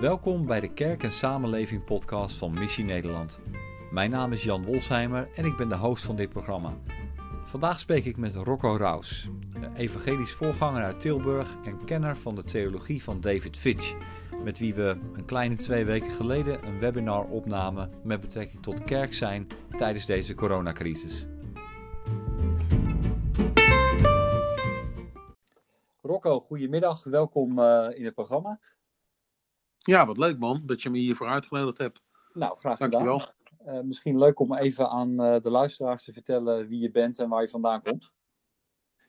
Welkom bij de Kerk en Samenleving podcast van Missie Nederland. Mijn naam is Jan Wolsheimer en ik ben de host van dit programma. Vandaag spreek ik met Rocco Raus, evangelisch voorganger uit Tilburg en kenner van de theologie van David Fitch, met wie we een kleine twee weken geleden een webinar opnamen met betrekking tot kerk zijn tijdens deze coronacrisis. Rocco, goedemiddag, welkom uh, in het programma. Ja, wat leuk man, dat je me hiervoor uitgenodigd hebt. Nou, graag gedaan. Dankjewel. Uh, misschien leuk om even aan uh, de luisteraars te vertellen wie je bent en waar je vandaan komt.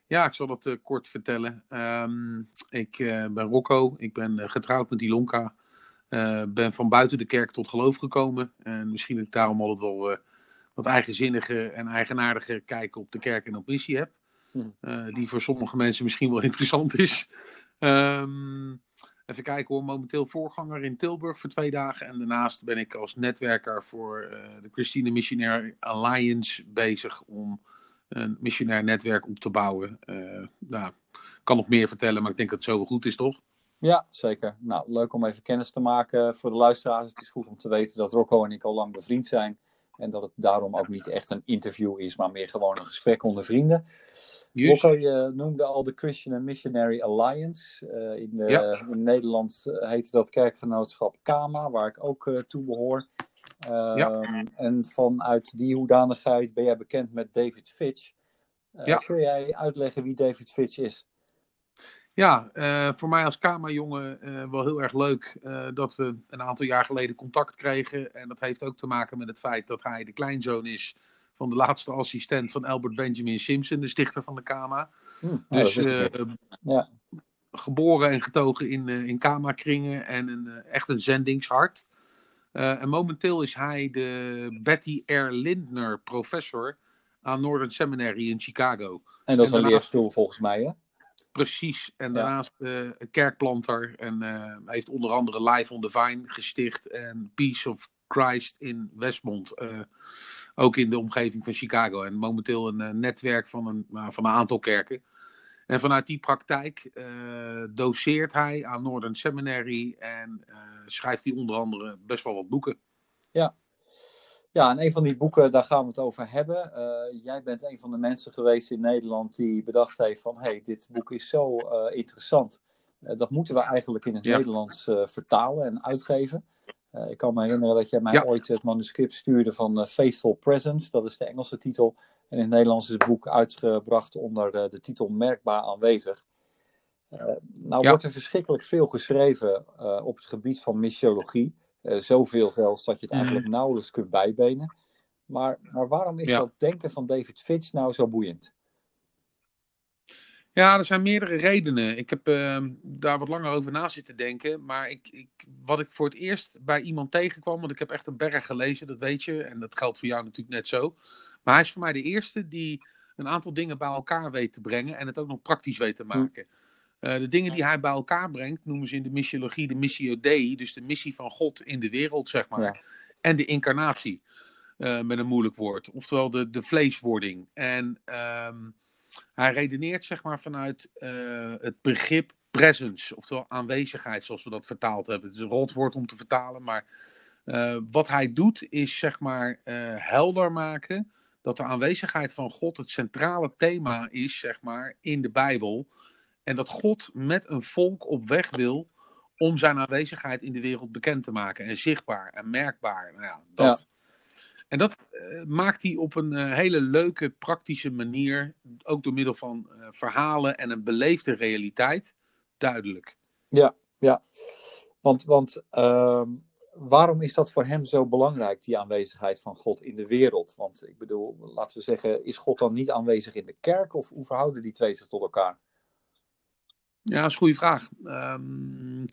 Ja, ik zal dat uh, kort vertellen. Um, ik ben Rocco, ik ben getrouwd met Ilonka. ben van buiten de kerk tot geloof gekomen. En misschien dat ik daarom altijd wel wat eigenzinnige en eigenaardige kijk op de kerk en op missie heb. Hm. die voor sommige mensen misschien wel interessant is. Um, Even kijken hoor, momenteel voorganger in Tilburg voor twee dagen. En daarnaast ben ik als netwerker voor uh, de Christine Missionaire Alliance bezig om een missionair netwerk op te bouwen. Uh, nou, ik kan nog meer vertellen, maar ik denk dat het zo goed is, toch? Ja, zeker. Nou, leuk om even kennis te maken voor de luisteraars. Het is goed om te weten dat Rocco en ik al lang bevriend zijn. En dat het daarom ook niet echt een interview is, maar meer gewoon een gesprek onder vrienden. Rocco, je noemde al de Christian and Missionary Alliance. Uh, in, de, in, Nederland uh, heette dat kerkgenootschap KAMA, waar ik ook uh, toe behoor. Ja. Ehm, en vanuit die hoedanigheid ben jij bekend met David Fitch. Ja. Kun jij uitleggen wie David Fitch is? Ja, uh, voor mij als kamerjongen uh, wel heel erg leuk uh, dat we een aantal jaar geleden contact kregen. En dat heeft ook te maken met het feit dat hij de kleinzoon is van de laatste assistent van Albert Benjamin Simpson, de stichter van de KAMA. Hm, dus ja. geboren en getogen in, in KAMA-kringen en een, echt een zendingshart. en momenteel is hij de Betty R. Lindner professor aan Northern Seminary in Chicago. En dat is een leerstoel volgens mij, hè? Precies. En daarnaast uh, kerkplanter. En uh, heeft onder andere Live on the Vine gesticht. En Peace of Christ in Westmont. Uh, ook in de omgeving van Chicago. En momenteel een netwerk van een, nou, van een aantal kerken. En vanuit die praktijk doseert hij aan Northern Seminary. En schrijft hij onder andere best wel wat boeken. Ja, ja, en een van die boeken, daar gaan we het over hebben. Uh, jij bent een van de mensen geweest in Nederland die bedacht heeft van... hé, hey, dit boek is zo uh, interessant. Uh, dat moeten we eigenlijk in het ja. Nederlands vertalen en uitgeven. ik kan me herinneren dat jij mij ja. ooit het manuscript stuurde van Faithful Presence. Dat is de Engelse titel. En in het Nederlands is het boek uitgebracht onder de titel Merkbaar aanwezig. nou ja. wordt er verschrikkelijk veel geschreven op het gebied van missiologie... Uh, zoveel zelfs dat je het eigenlijk mm. nauwelijks kunt bijbenen. Maar, maar waarom is ja. dat denken van David Fitch nou zo boeiend? Ja, er zijn meerdere redenen. Ik heb uh, daar wat langer over na zitten denken. Maar ik, ik, wat ik voor het eerst bij iemand tegenkwam, want ik heb echt een berg gelezen, dat weet je. En dat geldt voor jou natuurlijk net zo. Maar hij is voor mij de eerste die een aantal dingen bij elkaar weet te brengen en het ook nog praktisch weet te hm. maken. Hm. Uh, de dingen die hij bij elkaar brengt, noemen ze in de missiologie de missio Dei, dus de missie van God in de wereld, zeg maar. Ja. En de incarnatie, uh, met een moeilijk woord. Oftewel de, de vleeswording. En um, hij redeneert, zeg maar, vanuit uh, het begrip presence, oftewel aanwezigheid, zoals we dat vertaald hebben. Het is een rotwoord om te vertalen, maar wat hij doet is, zeg maar, helder maken dat de aanwezigheid van God het centrale thema is, zeg maar, in de Bijbel. En dat God met een volk op weg wil om zijn aanwezigheid in de wereld bekend te maken. En zichtbaar en merkbaar. Nou ja, dat. En dat uh, maakt hij op een uh, hele leuke, praktische manier, ook door middel van uh, verhalen en een beleefde realiteit, duidelijk. Ja, ja. Want, want ehm, waarom is dat voor hem zo belangrijk, die aanwezigheid van God in de wereld? Want ik bedoel, laten we zeggen, is God dan niet aanwezig in de kerk? Of hoe verhouden die twee zich tot elkaar? Ja, dat is een goede vraag. Um,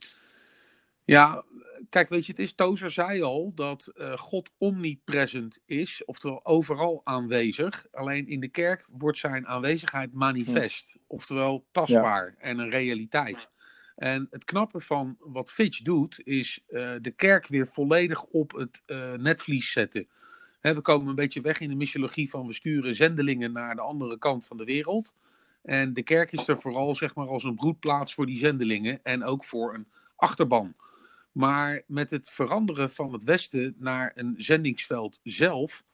ja, kijk, weet je, het is, Tozer zei al dat uh, God omnipresent is, oftewel overal aanwezig. Alleen in de kerk wordt zijn aanwezigheid manifest, oftewel tastbaar en een realiteit. En het knappe van wat Fitch doet, is uh, de kerk weer volledig op het uh, netvlies zetten. He, we komen een beetje weg in de missiologie van we sturen zendelingen naar de andere kant van de wereld. En de kerk is er vooral zeg maar, als een broedplaats voor die zendelingen en ook voor een achterban. Maar met het veranderen van het Westen naar een zendingsveld zelf,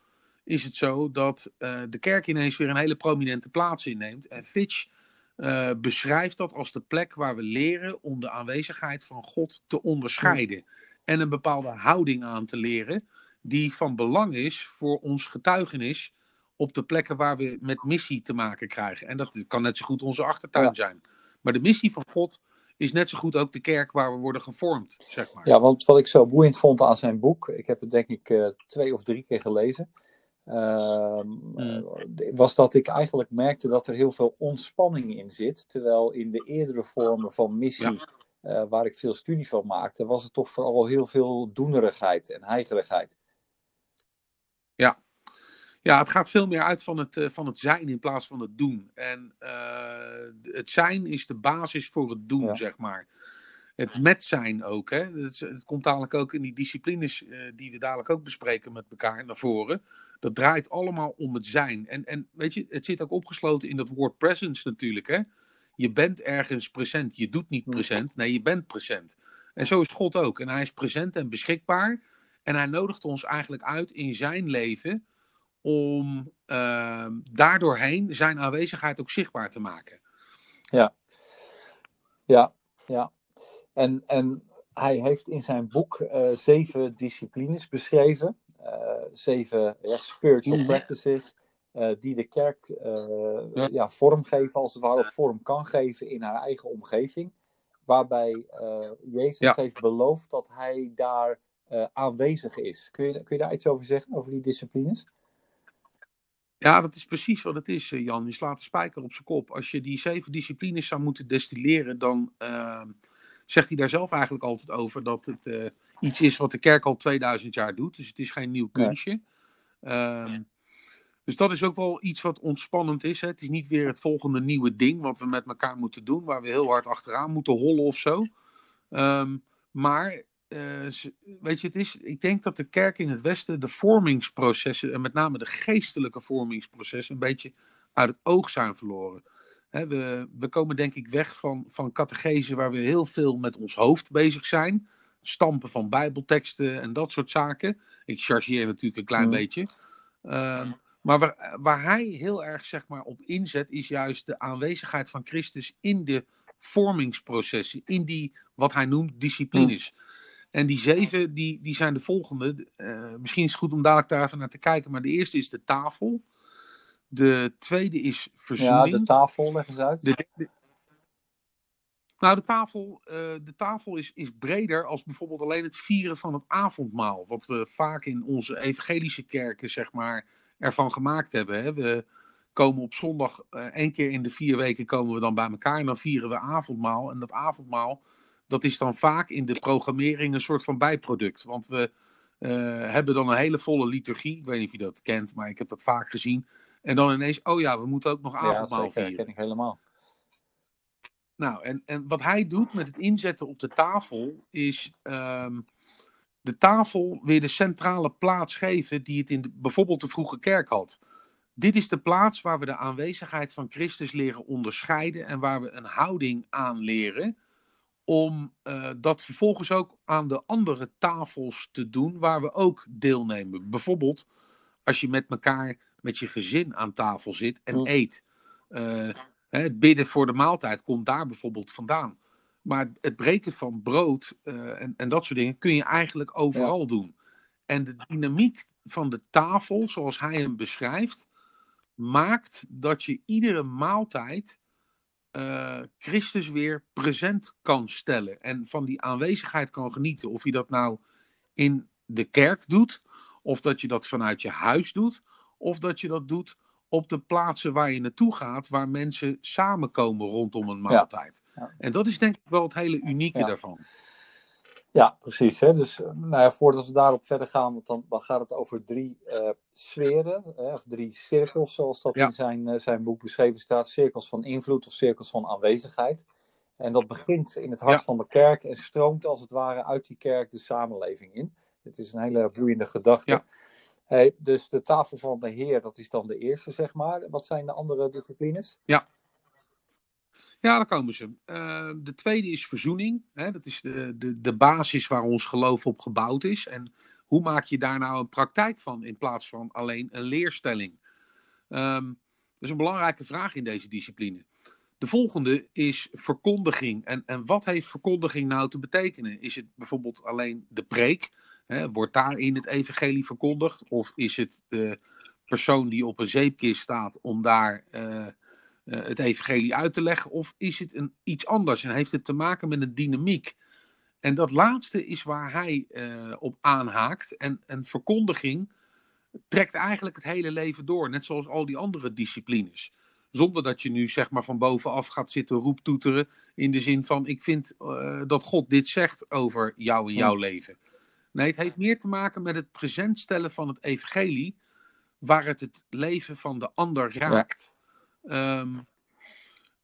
is het zo dat uh, de kerk ineens weer een hele prominente plaats inneemt. En Fitch uh, beschrijft dat als de plek waar we leren om de aanwezigheid van God te onderscheiden. En een bepaalde houding aan te leren, die van belang is voor ons getuigenis op de plekken waar we met missie te maken krijgen. En dat kan net zo goed onze achtertuin ja. zijn. Maar de missie van God is net zo goed ook de kerk waar we worden gevormd, zeg maar. Ja, want wat ik zo boeiend vond aan zijn boek, ik heb het denk ik uh, twee of drie keer gelezen, uh, mm. was dat ik eigenlijk merkte dat er heel veel ontspanning in zit. Terwijl in de eerdere vormen van missie, ja. uh, waar ik veel studie van maakte, was het toch vooral heel veel doenerigheid en heigerigheid. Ja, ja, het gaat veel meer uit van het, uh, van het zijn in plaats van het doen. En uh, het zijn is de basis voor het doen, ja. zeg maar. Het met zijn ook. Hè? Het, het, komt dadelijk ook in die disciplines uh, die we dadelijk ook bespreken met elkaar naar voren. Dat draait allemaal om het zijn. En, en weet je, het zit ook opgesloten in dat woord presence natuurlijk. Hè? Je bent ergens present. Je doet niet present. Nee, je bent present. En zo is God ook. En hij is present en beschikbaar. En hij nodigt ons eigenlijk uit in zijn leven om uh, daardoorheen zijn aanwezigheid ook zichtbaar te maken. Ja, ja, ja. En, en hij heeft in zijn boek uh, zeven disciplines beschreven, uh, zeven spiritual practices, uh, die de kerk ja. ja. vorm geven, als het ware, of vorm kan geven in haar eigen omgeving. Waarbij Jezus ja. heeft beloofd dat hij daar aanwezig is. Kun je, kun je daar iets over zeggen, over die disciplines? Ja, dat is precies wat het is, eh, Jan. Je slaat de spijker op zijn kop. Als je die zeven disciplines zou moeten destilleren, dan uh, zegt hij daar zelf eigenlijk altijd over dat het uh, iets is wat de kerk al 2000 jaar doet. Dus het is geen nieuw kunstje. Ja. Um, dus dat is ook wel iets wat ontspannend is. Hè. Het is niet weer het volgende nieuwe ding wat we met elkaar moeten doen, waar we heel hard achteraan moeten hollen of zo. Um, maar weet je, het is, ik denk dat de kerk in het Westen de vormingsprocessen, en met name de geestelijke vormingsprocessen, een beetje uit het oog zijn verloren. He, we, we komen denk ik weg van, van catechese waar we heel veel met ons hoofd bezig zijn. Stampen van bijbelteksten en dat soort zaken. Ik chargeer natuurlijk een klein mm. beetje. Uh, maar waar, waar hij heel erg zeg maar, op inzet, is juist de aanwezigheid van Christus in de vormingsprocessen. In die, wat hij noemt, disciplines. Mm. En die zeven, die, die zijn de volgende. Uh, misschien is het goed om dadelijk daar even naar te kijken. Maar de eerste is de tafel. De tweede is verzoening. Ja, de tafel, leg eens uit. De, de, nou, de tafel, uh, de tafel is, is breder als bijvoorbeeld alleen het vieren van het avondmaal. Wat we vaak in onze evangelische kerken, zeg maar, ervan gemaakt hebben. Hè. We komen op zondag, uh, één keer in de vier weken komen we dan bij elkaar. En dan vieren we avondmaal. En dat avondmaal dat is dan vaak in de programmering een soort van bijproduct. Want we uh, hebben dan een hele volle liturgie. Ik weet niet of je dat kent, maar ik heb dat vaak gezien. En dan ineens, oh ja, we moeten ook nog avondmaal ja, vieren. dat ken ik helemaal. Nou, en, en wat hij doet met het inzetten op de tafel, is um, de tafel weer de centrale plaats geven die het in de, bijvoorbeeld de vroege kerk had. Dit is de plaats waar we de aanwezigheid van Christus leren onderscheiden en waar we een houding aanleren om uh, dat vervolgens ook aan de andere tafels te doen waar we ook deelnemen. Bijvoorbeeld als je met elkaar, met je gezin aan tafel zit en eet. Uh, het bidden voor de maaltijd komt daar bijvoorbeeld vandaan. Maar het breken van brood uh, en, en, dat soort dingen kun je eigenlijk overal ja. doen. En de dynamiek van de tafel, zoals hij hem beschrijft, maakt dat je iedere maaltijd uh, Christus weer present kan stellen. En van die aanwezigheid kan genieten. Of je dat nou in de kerk doet, of dat je dat vanuit je huis doet, of dat je dat doet op de plaatsen waar je naartoe gaat, waar mensen samenkomen rondom een maaltijd. Ja. Ja. En dat is denk ik wel het hele unieke ja. daarvan. Ja, precies. Hè? Dus nou ja, voordat we daarop verder gaan, want dan, dan gaat het over drie uh, sferen, hè, of drie cirkels, zoals dat ja. in zijn, uh, zijn boek beschreven staat. Cirkels van invloed of cirkels van aanwezigheid. En dat begint in het hart ja. van de kerk en stroomt als het ware uit die kerk de samenleving in. Het is een hele boeiende gedachte. Ja. Hey, dus de tafel van de Heer, dat is dan de eerste, zeg maar. Wat zijn de andere disciplines? Ja, Ja, daar komen ze. Uh, de tweede is verzoening. Hè? Dat is de, de, de basis waar ons geloof op gebouwd is. En hoe maak je daar nou een praktijk van in plaats van alleen een leerstelling? Um, dat is een belangrijke vraag in deze discipline. De volgende is verkondiging. En, en wat heeft verkondiging nou te betekenen? Is het bijvoorbeeld alleen de preek? Hè? Wordt daarin het evangelie verkondigd? Of is het de persoon die op een zeepkist staat om daar uh, het evangelie uit te leggen? Of is het een, iets anders en heeft het te maken met een dynamiek? En dat laatste is waar hij uh, op aanhaakt. En, en verkondiging trekt eigenlijk het hele leven door, net zoals al die andere disciplines. Zonder dat je nu zeg maar van bovenaf gaat zitten roeptoeteren in de zin van ik vind uh, dat God dit zegt over jou en jouw leven. Nee, het heeft meer te maken met het presentstellen van het evangelie, waar het het leven van de ander raakt. Um,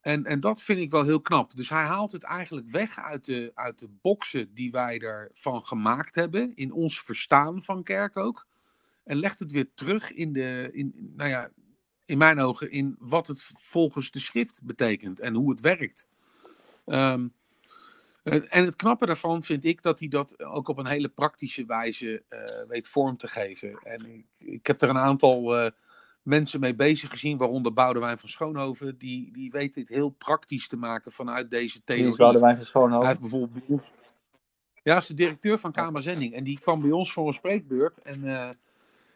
en, en dat vind ik wel heel knap. Dus hij haalt het eigenlijk weg uit de, uit de boksen die wij ervan gemaakt hebben, in ons verstaan van kerk ook. En legt het weer terug in de, in, nou ja, in mijn ogen, in wat het volgens de schrift betekent en hoe het werkt. Um, en het knappe daarvan vind ik dat hij dat ook op een hele praktische wijze uh, weet vorm te geven. En ik, ik heb er een aantal uh, mensen mee bezig gezien, waaronder Boudewijn van Schoonhoven. Die, die weet dit heel praktisch te maken vanuit deze theorie. Wie is Boudewijn van Schoonhoven? Hij heeft bijvoorbeeld... Ja, is de directeur van Kamer Zending. En die kwam bij ons voor een spreekbeurt. En uh,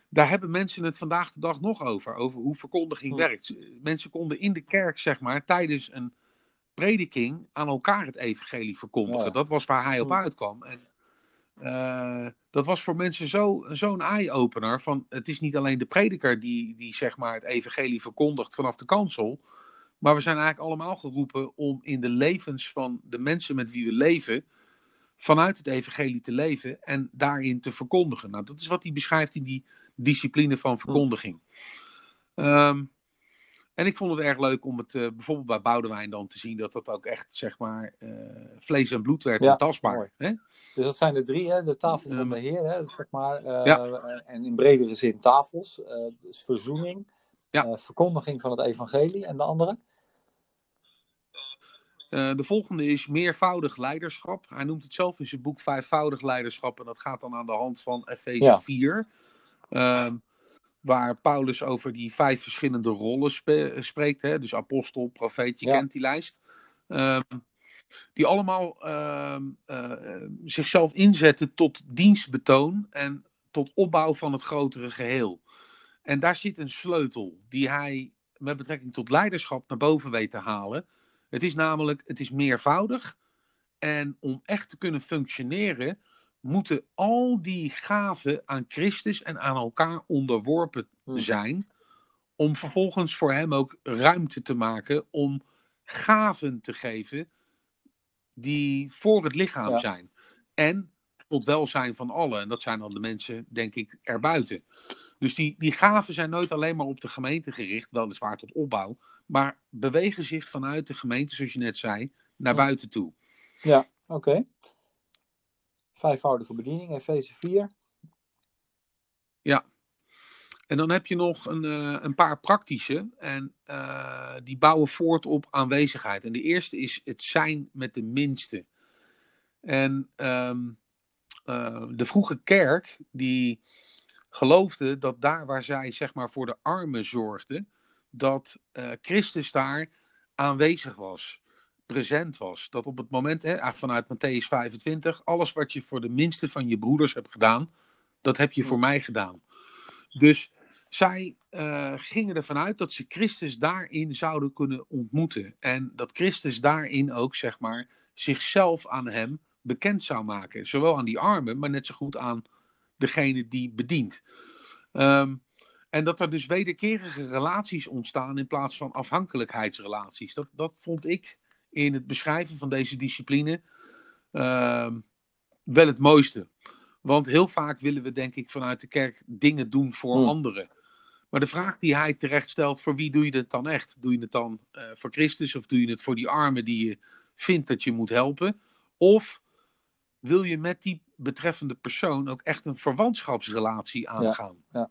daar hebben mensen het vandaag de dag nog over. Over hoe verkondiging werkt. Mensen konden in de kerk, zeg maar, tijdens een prediking aan elkaar het evangelie verkondigen. Ja. Dat was waar hij op uitkwam. En uh, dat was voor mensen zo'n zo eye-opener. Van het is niet alleen de prediker die, die zeg maar het evangelie verkondigt vanaf de kansel. Maar we zijn eigenlijk allemaal geroepen om in de levens van de mensen met wie we leven. vanuit het evangelie te leven en daarin te verkondigen. Nou, dat is wat hij beschrijft in die discipline van verkondiging. Um, en ik vond het erg leuk om het uh, bijvoorbeeld bij Boudewijn dan te zien dat dat ook echt, zeg maar, uh, vlees en bloed werd ja, en tastbaar. Hè? Dus dat zijn de drie, hè? de tafel van de Heer, hè? zeg maar, ja. en in bredere zin tafels, dus verzoening, ja. verkondiging van het evangelie en de andere? de volgende is meervoudig leiderschap. Hij noemt het zelf in zijn boek vijfvoudig leiderschap en dat gaat dan aan de hand van Efeze ja. 4. Um, waar Paulus over die vijf verschillende rollen spe spreekt. Hè? Dus apostel, profeet, je ja. kent die lijst. Um, die allemaal uh, uh, zichzelf inzetten tot dienstbetoon en tot opbouw van het grotere geheel. En daar zit een sleutel die hij met betrekking tot leiderschap naar boven weet te halen. Het is namelijk, het is meervoudig. En om echt te kunnen functioneren, moeten al die gaven aan Christus en aan elkaar onderworpen hmm. zijn. Om vervolgens voor hem ook ruimte te maken om gaven te geven die voor het lichaam ja. zijn. En tot welzijn van allen. En dat zijn dan de mensen, denk ik, erbuiten. Dus die, die gaven zijn nooit alleen maar op de gemeente gericht, weliswaar tot opbouw, maar bewegen zich vanuit de gemeente, zoals je net zei, naar buiten toe. Ja, oké. Okay. Vijfvoudige bediening, Efeze 4. Ja. En dan heb je nog een, uh, een paar praktische. En uh, die bouwen voort op aanwezigheid. En de eerste is het zijn met de minste. En um, uh, de vroege kerk, die geloofde dat daar waar zij zeg maar voor de armen zorgden, dat Christus daar aanwezig was present was. Dat op het moment, hè, vanuit Matthäus 25, alles wat je voor de minste van je broeders hebt gedaan, dat heb je voor mij gedaan. Dus zij uh, gingen ervan uit dat ze Christus daarin zouden kunnen ontmoeten. En dat Christus daarin ook, zeg maar, zichzelf aan hem bekend zou maken. Zowel aan die armen, maar net zo goed aan degene die bedient. Um, en dat er dus wederkerige relaties ontstaan in plaats van afhankelijkheidsrelaties. Dat, dat vond ik in het beschrijven van deze discipline uh, wel het mooiste. Want heel vaak willen we, denk ik, vanuit de kerk dingen doen voor hmm. anderen. Maar de vraag die hij terecht stelt, voor wie doe je het dan echt? Doe je het dan uh, voor Christus of doe je het voor die armen die je vindt dat je moet helpen? Of wil je met die betreffende persoon ook echt een verwantschapsrelatie aangaan? Ja, ja.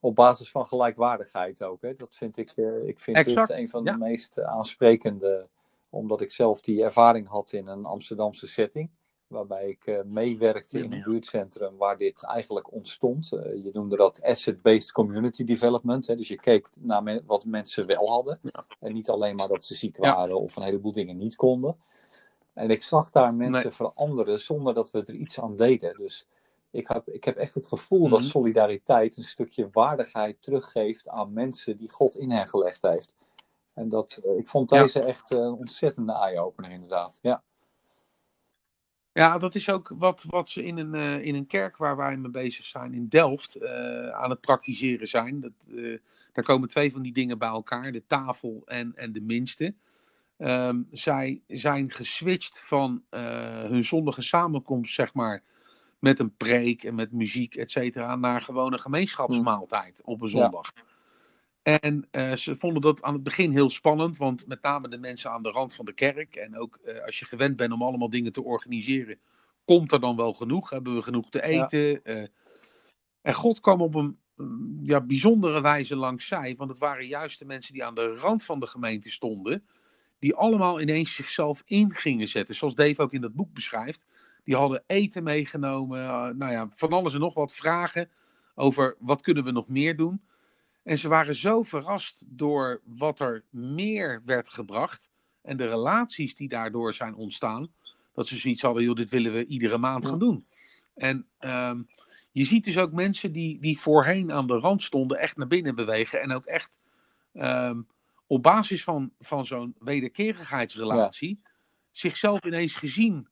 op basis van gelijkwaardigheid ook. Hè. Dat vind ik, uh, ik vind Exact, dit een van ja. de meest aansprekende, omdat ik zelf die ervaring had in een Amsterdamse setting. Waarbij ik uh, meewerkte in een buurtcentrum waar dit eigenlijk ontstond. Uh, je noemde dat asset-based community development. Hè. Dus je keek naar me wat mensen wel hadden. Ja. En niet alleen maar dat ze ziek waren of een heleboel dingen niet konden. En ik zag daar mensen Nee. veranderen zonder dat we er iets aan deden. Dus ik heb, ik heb echt het gevoel dat Mhm. solidariteit een stukje waardigheid teruggeeft aan mensen die God in hen gelegd heeft. En dat, uh, ik vond Ja. deze echt uh, een ontzettende eye-opener inderdaad. Ja. Ja, dat is ook wat, wat ze in een, uh, in een kerk waar wij mee bezig zijn in Delft uh, aan het praktiseren zijn. Dat, uh, daar komen twee van die dingen bij elkaar, de tafel en, en de minste. Um, zij zijn geswitcht van hun zondige samenkomst, zeg maar, met een preek en met muziek, et cetera, naar gewoon een gemeenschapsmaaltijd op een zondag. Ja. En uh, ze vonden dat aan het begin heel spannend, want met name de mensen aan de rand van de kerk en ook uh, als je gewend bent om allemaal dingen te organiseren, komt er dan wel genoeg? Hebben we genoeg te eten? Ja. Uh, en God kwam op een ja, bijzondere wijze langs zij, want het waren juist de mensen die aan de rand van de gemeente stonden, die allemaal ineens zichzelf in gingen zetten. Zoals Dave ook in dat boek beschrijft. Die hadden eten meegenomen, nou ja, van alles en nog wat vragen over wat kunnen we nog meer doen. En ze waren zo verrast door wat er meer werd gebracht en de relaties die daardoor zijn ontstaan, dat ze zoiets hadden, joh, dit willen we iedere maand gaan doen. En um, je ziet dus ook mensen die, die voorheen aan de rand stonden, echt naar binnen bewegen en ook echt um, op basis van, van zo'n wederkerigheidsrelatie ja. zichzelf ineens gezien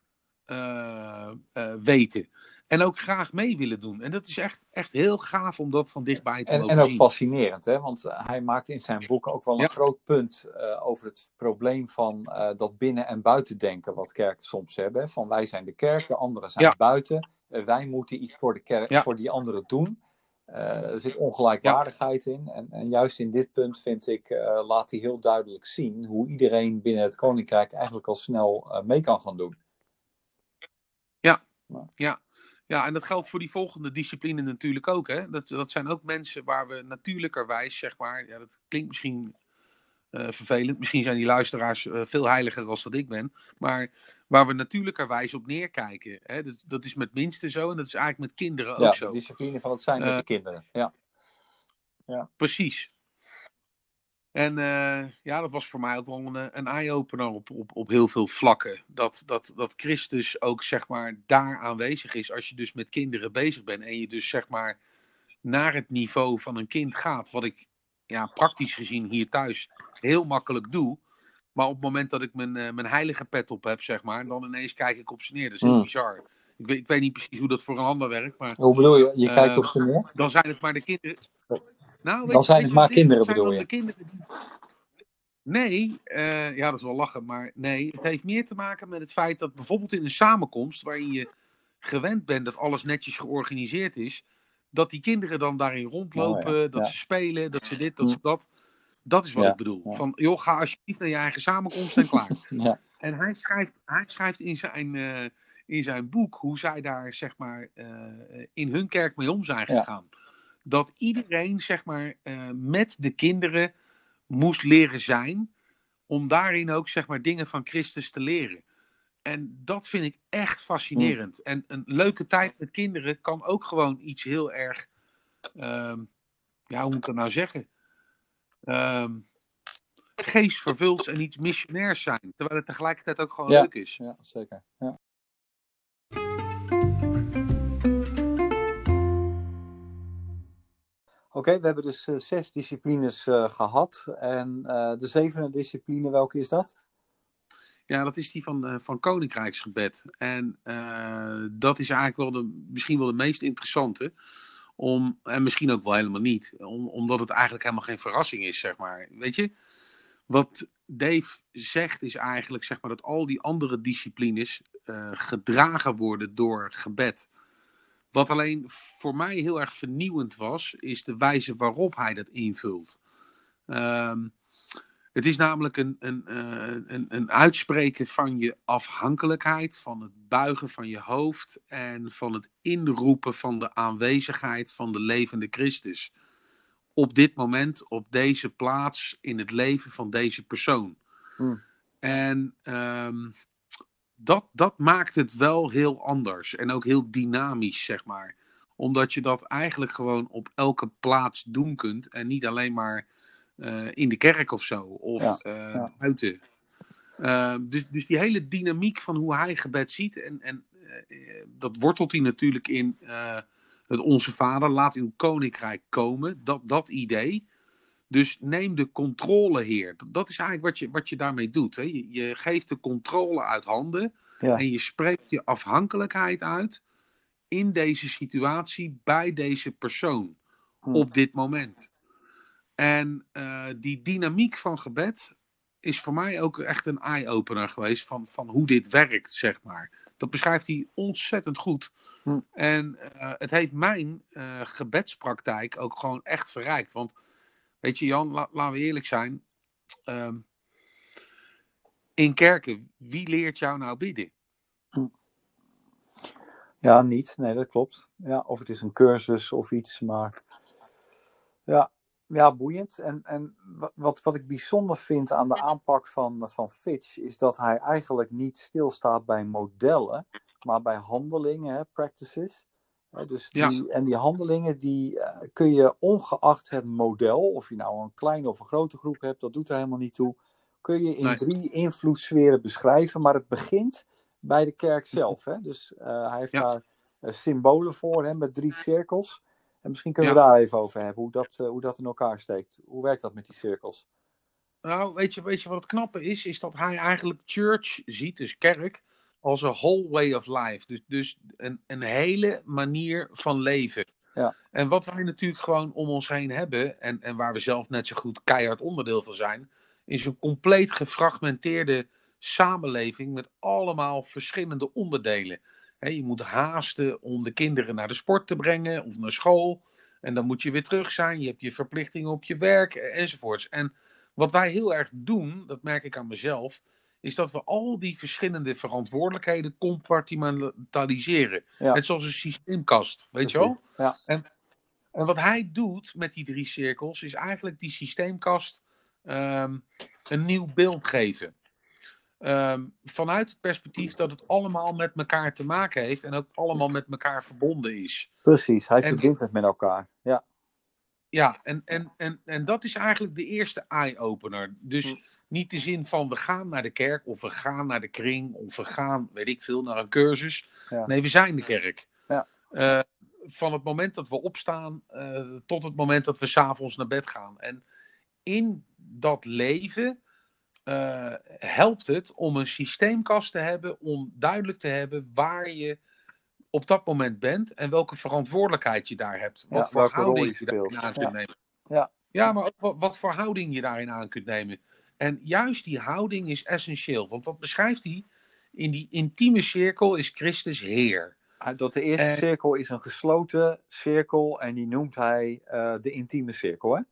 uh, uh, weten. En ook graag mee willen doen. En dat is echt, echt heel gaaf om dat van dichtbij te en, mogen En ook zien. fascinerend, hè? want hij maakt in zijn boek ook wel een Ja. groot punt uh, over het probleem van uh, dat binnen- en buitendenken wat kerken soms hebben. Hè? Van wij zijn de kerk, de anderen zijn Ja. buiten. Uh, wij moeten iets voor, de kerk, Ja. voor die anderen doen. Er zit ongelijkwaardigheid in. En, en, juist in dit punt vind ik, laat hij heel duidelijk zien hoe iedereen binnen het koninkrijk eigenlijk al snel mee kan gaan doen. Ja, ja. Ja, en dat geldt voor die volgende discipline natuurlijk ook. Hè? Dat, dat zijn ook mensen waar we natuurlijkerwijs, zeg maar, ja, dat klinkt misschien uh, vervelend, misschien zijn die luisteraars uh, veel heiliger als dat ik ben, maar waar we natuurlijkerwijs op neerkijken. Hè? Dat, dat is met minsten zo en dat is eigenlijk met kinderen ook ja, zo. de discipline van het zijn met Uh, de kinderen. Ja. ja. Precies. En uh, ja, dat was voor mij ook wel een, een eye-opener op, op, op heel veel vlakken. Dat, dat, dat Christus ook zeg maar daar aanwezig is als je dus met kinderen bezig bent. En je dus zeg maar naar het niveau van een kind gaat. Wat ik ja, praktisch gezien hier thuis heel makkelijk doe. Maar op het moment dat ik mijn, uh, mijn heilige pet op heb, zeg maar, dan ineens kijk ik op ze neer. Dat is heel Mm. bizar. Ik weet, ik weet niet precies hoe dat voor een ander werkt. Maar, Hoe bedoel je? Je Eh, kijkt op ze neer? dan zijn het maar de kinderen. Nou, weet Dan zijn het maar kinderen, zijn bedoel je? de kinderen die- Nee, eh, ja, dat is wel lachen, maar nee. Het heeft meer te maken met het feit dat bijvoorbeeld in een samenkomst waarin je gewend bent dat alles netjes georganiseerd is, dat die kinderen dan daarin rondlopen, Oh ja, dat ja. ze spelen, dat ze dit, dat Hm. ze dat. Dat is wat Ja, ik bedoel. Van, joh, ga alsjeblieft naar je eigen samenkomst en klaar. En hij schrijft, hij schrijft in, zijn, eh, in zijn boek hoe zij daar zeg maar, eh, in hun kerk mee om zijn gegaan. Dat iedereen zeg maar, eh, met de kinderen moest leren zijn. Om daarin ook zeg maar, dingen van Christus te leren. En dat vind ik echt fascinerend. En een leuke tijd met kinderen kan ook gewoon iets heel erg. ehm, ja, hoe moet ik dat nou zeggen? Ehm geestvervulds en iets missionairs zijn. Terwijl het tegelijkertijd ook gewoon Ja. leuk is. ja, zeker. Ja. Oké, we hebben dus eh, zes disciplines eh, gehad. En eh, de zevende discipline, welke is dat? Ja, dat is die van, van Koninkrijksgebed. En dat is eigenlijk wel de, misschien wel de meest interessante. Om, en misschien ook wel helemaal niet. Om, omdat het eigenlijk helemaal geen verrassing is, zeg maar. Weet je, wat Dave zegt is eigenlijk zeg maar, dat al die andere disciplines gedragen worden door gebed. Wat alleen voor mij heel erg vernieuwend was, is de wijze waarop hij dat invult. Ehm, het is namelijk een, een, eh, een, een uitspreken van je afhankelijkheid, van het buigen van je hoofd en van het inroepen van de aanwezigheid van de levende Christus. op dit moment, op deze plaats, in het leven van deze persoon. Hmm. En ehm, dat, dat maakt het wel heel anders en ook heel dynamisch, zeg maar. Omdat je dat eigenlijk gewoon op elke plaats doen kunt en niet alleen maar eh, in de kerk of zo, of Ja, eh, ja. buiten. Eh, dus, dus die hele dynamiek van hoe hij gebed ziet, en, en dat wortelt hij natuurlijk in het Onze Vader, laat uw koninkrijk komen, dat, dat idee. Dus neem de controle, Heer. Dat- is eigenlijk wat je, wat je daarmee doet. Hè? Je, je geeft de controle uit handen Ja. en je spreekt je afhankelijkheid uit in deze situatie bij deze persoon Hmm. op dit moment. En eh, die dynamiek van gebed is voor mij ook echt een eye-opener geweest van, van hoe dit werkt, zeg maar. Dat beschrijft hij ontzettend goed. Hm. En eh, het heeft mijn eh, gebedspraktijk ook gewoon echt verrijkt. Want weet je, Jan, la- laten we eerlijk zijn. ehm, in kerken, wie leert jou nou bidden? Ja, niet. Nee, dat klopt. Ja, of het is een cursus of iets, maar ja, ja boeiend. En, en wa- wat, wat ik bijzonder vind aan de aanpak van, van Fitch, is dat hij eigenlijk niet stilstaat bij modellen, maar bij handelingen, practices. Dus Ja. die, En die handelingen die eh, kun je ongeacht het model, of je nou een kleine of een grote groep hebt, dat doet er helemaal niet toe, kun je in Nee. drie invloedssferen beschrijven, maar het begint bij de kerk zelf. Hè? Dus eh, hij heeft Ja. daar eh, symbolen voor hè, met drie cirkels. En misschien kunnen Ja. we daar even over hebben, hoe dat, hoe dat in elkaar steekt. Hoe werkt dat met die cirkels? Nou, weet je, weet je wat het knappe is? Is dat hij eigenlijk church ziet, dus kerk, als een whole way of life. Dus, dus een, een hele manier van leven. Ja. En wat wij natuurlijk gewoon om ons heen hebben, en, en waar we zelf net zo goed keihard onderdeel van zijn, is een compleet gefragmenteerde samenleving met allemaal verschillende onderdelen. Hè, je moet haasten om de kinderen naar de sport te brengen of naar school. En dan moet je weer terug zijn. Je hebt je verplichtingen op je werk enzovoorts. En wat wij heel erg doen, dat merk ik aan mezelf, is dat we al die verschillende verantwoordelijkheden compartimentaliseren. Ja. Net zoals een systeemkast, weet je wel? Ja, En wat hij doet met die drie cirkels, is eigenlijk die systeemkast ehm, een nieuw beeld geven. Ehm, vanuit het perspectief dat het allemaal met elkaar te maken heeft en ook allemaal met elkaar verbonden is. precies. Hij En- verbindt het met elkaar. Ja, Ja, en, en, en, en dat is eigenlijk de eerste eye-opener. Dus Hm. Niet de zin van we gaan naar de kerk of we gaan naar de kring of we gaan, weet ik veel, naar een cursus. Ja. Nee, we zijn de kerk. Ja. Eh, van het moment dat we opstaan eh, tot het moment dat we s'avonds naar bed gaan. En in dat leven eh, helpt het om een systeemkast te hebben, om duidelijk te hebben waar je op dat moment bent en welke verantwoordelijkheid je daar hebt. Wat Ja, voor houding je je daarin aan kunt Ja. nemen. Ja. ja, maar ook wat, wat voor houding je daarin aan kunt nemen. En juist die houding is essentieel, want wat beschrijft hij? In die intieme cirkel is Christus Heer. Hij- dat de eerste cirkel is een gesloten cirkel en die noemt hij eh, de intieme cirkel. Hè?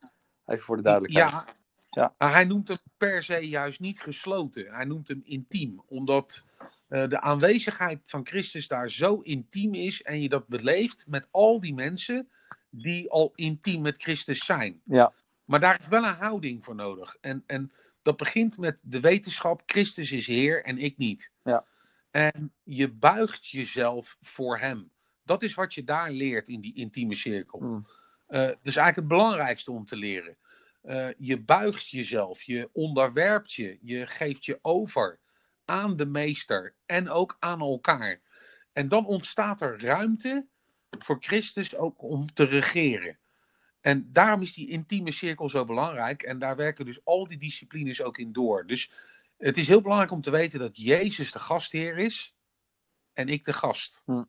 Even voor de duidelijkheid. Ja, Ja. maar hij noemt hem per se juist niet gesloten. Hij noemt hem intiem, omdat eh, de aanwezigheid van Christus daar zo intiem is en je dat beleeft met al die mensen die al intiem met Christus zijn. Ja. Maar daar is wel een houding voor nodig. En, en dat begint met de wetenschap: Christus is Heer en ik niet. Ja. En je buigt jezelf voor Hem. Dat is wat je daar leert in die intieme cirkel. Mm. Is eigenlijk het belangrijkste om te leren. Eh, je buigt jezelf, je onderwerpt je, je geeft je over aan de meester en ook aan elkaar. En dan ontstaat er ruimte voor Christus ook om te regeren. En daarom is die intieme cirkel zo belangrijk. En daar werken dus al die disciplines ook in door. Dus het is heel belangrijk om te weten dat Jezus de gastheer is en ik de gast. Hm.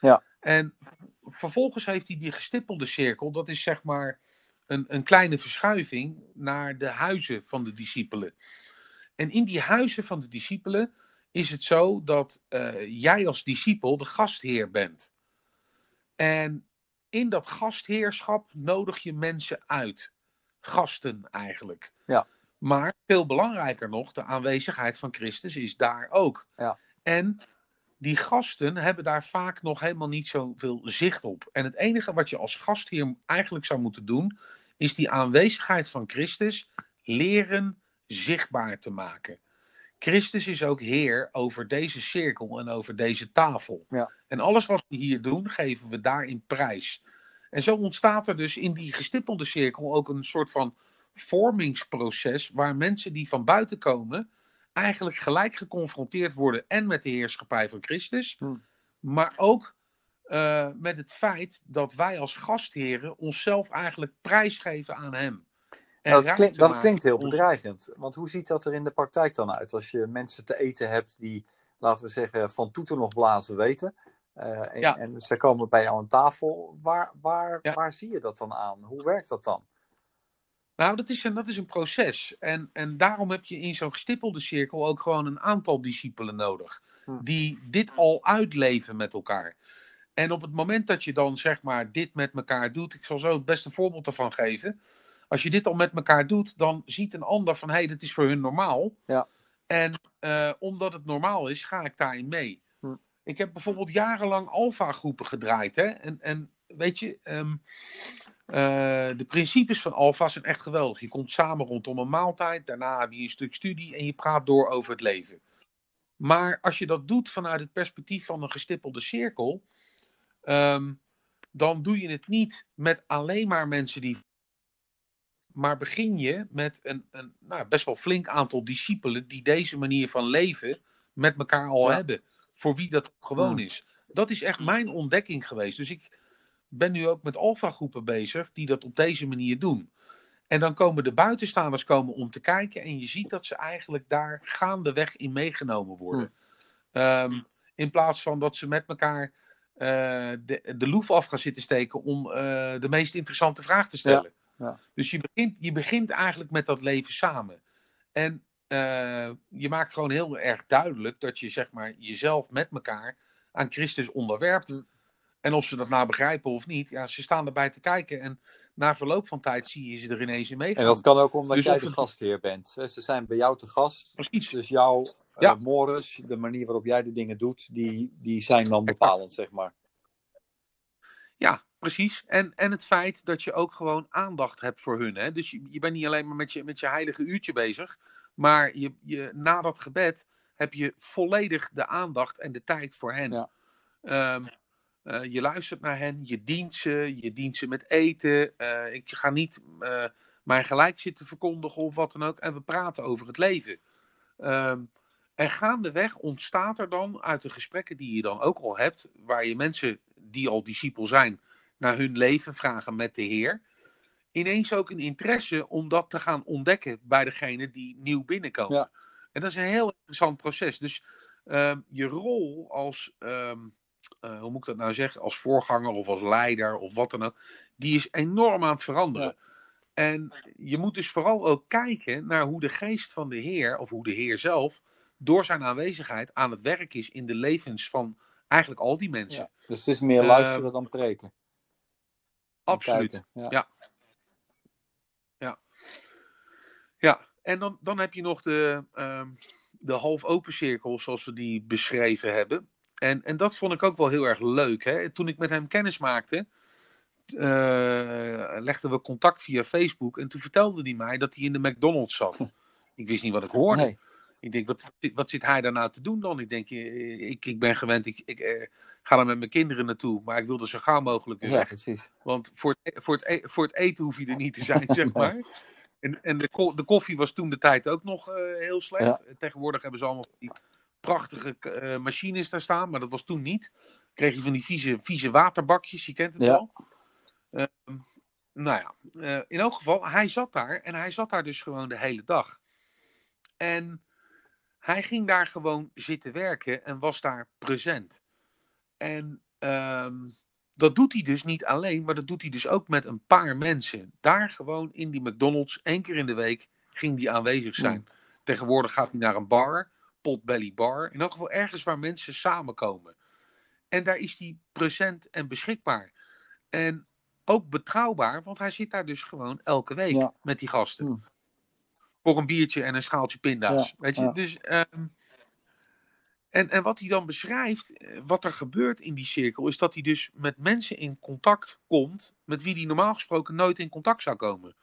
Ja. En vervolgens heeft hij die gestippelde cirkel, dat is zeg maar een, een kleine verschuiving naar de huizen van de discipelen. En in die huizen van de discipelen is het zo dat eh, jij als discipel de gastheer bent. En in dat gastheerschap nodig je mensen uit. Gasten eigenlijk. Ja. Maar veel belangrijker nog, de aanwezigheid van Christus is daar ook. Ja. En die gasten hebben daar vaak nog helemaal niet zoveel zicht op. En het enige wat je als gastheer eigenlijk zou moeten doen, is die aanwezigheid van Christus leren zichtbaar te maken. Christus is ook Heer over deze cirkel en over deze tafel. Ja. En alles wat we hier doen, geven we daarin prijs. En zo ontstaat er dus in die gestippelde cirkel ook een soort van vormingsproces, waar mensen die van buiten komen, eigenlijk gelijk geconfronteerd worden en met de heerschappij van Christus, Hmm. maar ook eh, met het feit dat wij als gastheren onszelf eigenlijk prijsgeven aan Hem. Dat, dat klinkt heel bedreigend. Want hoe ziet dat er in de praktijk dan uit? Als je mensen te eten hebt die, laten we zeggen, van toeter nog blazen weten. eh, en, Ja. en ze komen bij jou aan tafel. Waar, waar, Ja. waar zie je dat dan aan? Hoe werkt dat dan? Nou, dat is een, dat is een proces. En, en daarom heb je in zo'n gestippelde cirkel ook gewoon een aantal discipelen nodig. Hm. Die dit al uitleven met elkaar. En op het moment dat je dan zeg maar dit met elkaar doet. Ik zal zo het beste voorbeeld ervan geven. Als je dit al met elkaar doet, dan ziet een ander van hé, hey, dit is voor hun normaal. Ja. En eh, omdat het normaal is, ga ik daarin mee. Hm. Ik heb bijvoorbeeld jarenlang alfa-groepen gedraaid. Hè? En, en weet je, ehm, eh, de principes van Alfa zijn echt geweldig. Je komt samen rondom een maaltijd, daarna heb je een stuk studie en je praat door over het leven. Maar als je dat doet vanuit het perspectief van een gestippelde cirkel, ehm, dan doe je het niet met alleen maar mensen die. Maar begin je met een, een nou, best wel flink aantal discipelen die deze manier van leven met elkaar al Ja. hebben. Voor wie dat gewoon is. Dat is echt mijn ontdekking geweest. Dus ik ben nu ook met alfa-groepen bezig die dat op deze manier doen. En dan komen de buitenstaanders komen om te kijken en je ziet dat ze eigenlijk daar gaandeweg in meegenomen worden. Ehm, in plaats van dat ze met elkaar eh, de, de loef af gaan zitten steken om eh, de meest interessante vraag te stellen. ja. Dus je begint, je begint eigenlijk met dat leven samen. En eh, je maakt gewoon heel erg duidelijk dat je zeg maar, jezelf met elkaar aan Christus onderwerpt. Mm. En of ze dat nou begrijpen of niet, ja, ze staan erbij te kijken. En na verloop van tijd zie je ze er ineens in meegaan. En dat kan ook omdat Dus jij de gastheer bent. Ze zijn bij jou te gast. Precies. Dus jouw eh, Ja. mores, de manier waarop jij de dingen doet, die, die zijn dan bepalend, zeg maar. Ja, precies. En, en het feit dat je ook gewoon aandacht hebt voor hun. Hè? Dus je, je bent niet alleen maar met je, met je heilige uurtje bezig. Maar je, je, na dat gebed heb je volledig de aandacht en de tijd voor hen. Ja. Ehm, eh, je luistert naar hen, je dient ze, je dient ze met eten. Eh, ik ga niet eh, mijn gelijk zitten verkondigen of wat dan ook. En we praten over het leven. Ehm, en gaandeweg ontstaat er dan uit de gesprekken die je dan ook al hebt, waar je mensen die al discipel zijn, naar hun leven vragen met de Heer, ineens ook een interesse om dat te gaan ontdekken bij degene die nieuw binnenkomen. Ja. En dat is een heel interessant proces. Dus ehm, je rol als, ehm, eh, hoe moet ik dat nou zeggen, als voorganger of als leider of wat dan ook, die is enorm aan het veranderen. En je moet dus vooral ook kijken naar hoe de geest van de Heer, of hoe de Heer zelf, door zijn aanwezigheid aan het werk is in de levens van eigenlijk al die mensen. Ja. Dus het is meer Eh, luisteren dan preken. Absoluut. kijken. Ja. Ja. Ja, en dan, dan heb je nog de, ehm, de half open cirkel, zoals we die beschreven hebben. En, en dat vond ik ook wel heel erg leuk. Hè? Toen ik met hem kennis maakte, eh, legden we contact via Facebook. En toen vertelde hij mij dat hij in de McDonald's zat. Ik wist niet wat ik hoorde. Nee. Ik denk, wat, wat zit hij daar nou te doen dan? Ik denk, eh, ik, ik ben gewend, ik, ik eh, ga daar met mijn kinderen naartoe. Maar ik wil er zo gauw mogelijk weer Ja, weg. precies. Want voor het, e- voor, het, e- voor het eten hoef je er niet te zijn, zeg maar. En, en de, ko- de koffie was toen de tijd ook nog eh, heel slecht. Ja. Tegenwoordig hebben ze allemaal die prachtige eh, machines daar staan, maar dat was toen niet. Kreeg je van die vieze, vieze waterbakjes, je kent het Ja. wel. Ehm, nou ja, eh, in elk geval, hij zat daar en hij zat daar dus gewoon de hele dag. En hij ging daar gewoon zitten werken en was daar present. En ehm, dat doet hij dus niet alleen, maar dat doet hij dus ook met een paar mensen. Daar gewoon in die McDonald's, één keer in de week, ging hij aanwezig zijn. Tegenwoordig gaat hij naar een bar, Potbelly Bar. In elk geval ergens waar mensen samenkomen. En daar is hij present en beschikbaar. En ook betrouwbaar, want hij zit daar dus gewoon elke week Ja. met die gasten. Hmm. Voor een biertje en een schaaltje pinda's. Ja, Weet je? ja. Dus, ehm, En, en wat hij dan beschrijft, eh, wat er gebeurt in die cirkel, is dat hij dus met mensen in contact komt met wie hij normaal gesproken nooit in contact zou komen.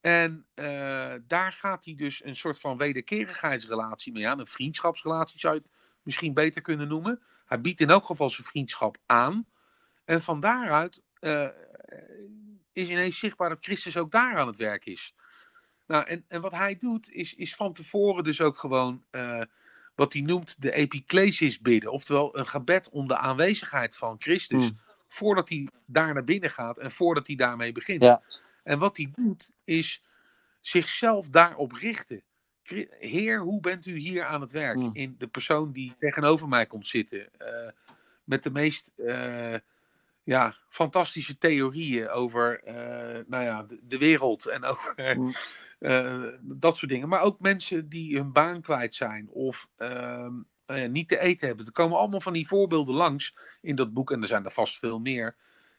En uh, daar gaat hij dus een soort van wederkerigheidsrelatie mee aan, een vriendschapsrelatie zou je het misschien beter kunnen noemen. Hij biedt in elk geval zijn vriendschap aan. En van daaruit uh, is ineens zichtbaar dat Christus ook daar aan het werk is. Nou, en, en wat hij doet, is, is van tevoren dus ook gewoon wat hij noemt de epiclesis bidden. Oftewel een gebed om de aanwezigheid van Christus. Hmm. Voordat hij daar naar binnen gaat en voordat hij daarmee begint. Ja. En wat hij doet, is zichzelf daarop richten. Heer, hoe bent u hier aan het werk? Hmm. In de persoon die tegenover mij komt zitten. Uh, met de meest uh, ja, fantastische theorieën over uh, nou ja, de, de, wereld en over Hmm. Uh, dat soort dingen. Maar ook mensen die hun baan kwijt zijn of uh, nou ja, niet te eten hebben. Er komen allemaal van die voorbeelden langs in dat boek, en er zijn er vast veel meer,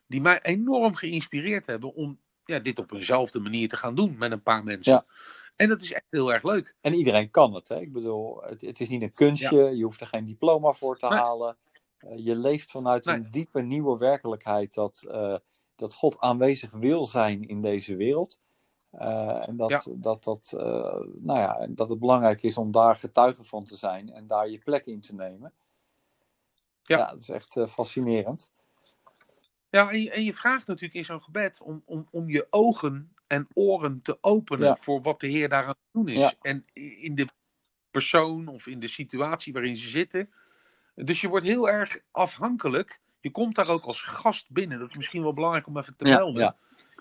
die mij enorm geïnspireerd hebben om ja, dit op eenzelfde manier te gaan doen met een paar mensen. Ja. En dat is echt heel erg leuk. En iedereen kan het. Hè? Ik bedoel, het, het is niet een kunstje. Ja. Je hoeft er geen diploma voor te Nee. halen. Uh, je leeft vanuit Nee. een diepe nieuwe werkelijkheid dat, uh, dat God aanwezig wil zijn in deze wereld. Uh, en dat, Ja. dat, dat, nou ja, dat het belangrijk is om daar getuige van te zijn en daar je plek in te nemen. Ja. Ja, dat is echt uh, fascinerend. Ja, en je, en je vraagt natuurlijk in zo'n gebed om, om, om je ogen en oren te openen Ja. voor wat de Heer daar aan het doen is. En in de persoon of in de situatie waarin ze zitten. Dus je wordt heel erg afhankelijk. Je komt daar ook als gast binnen. Dat is misschien wel belangrijk om even te Ja, melden.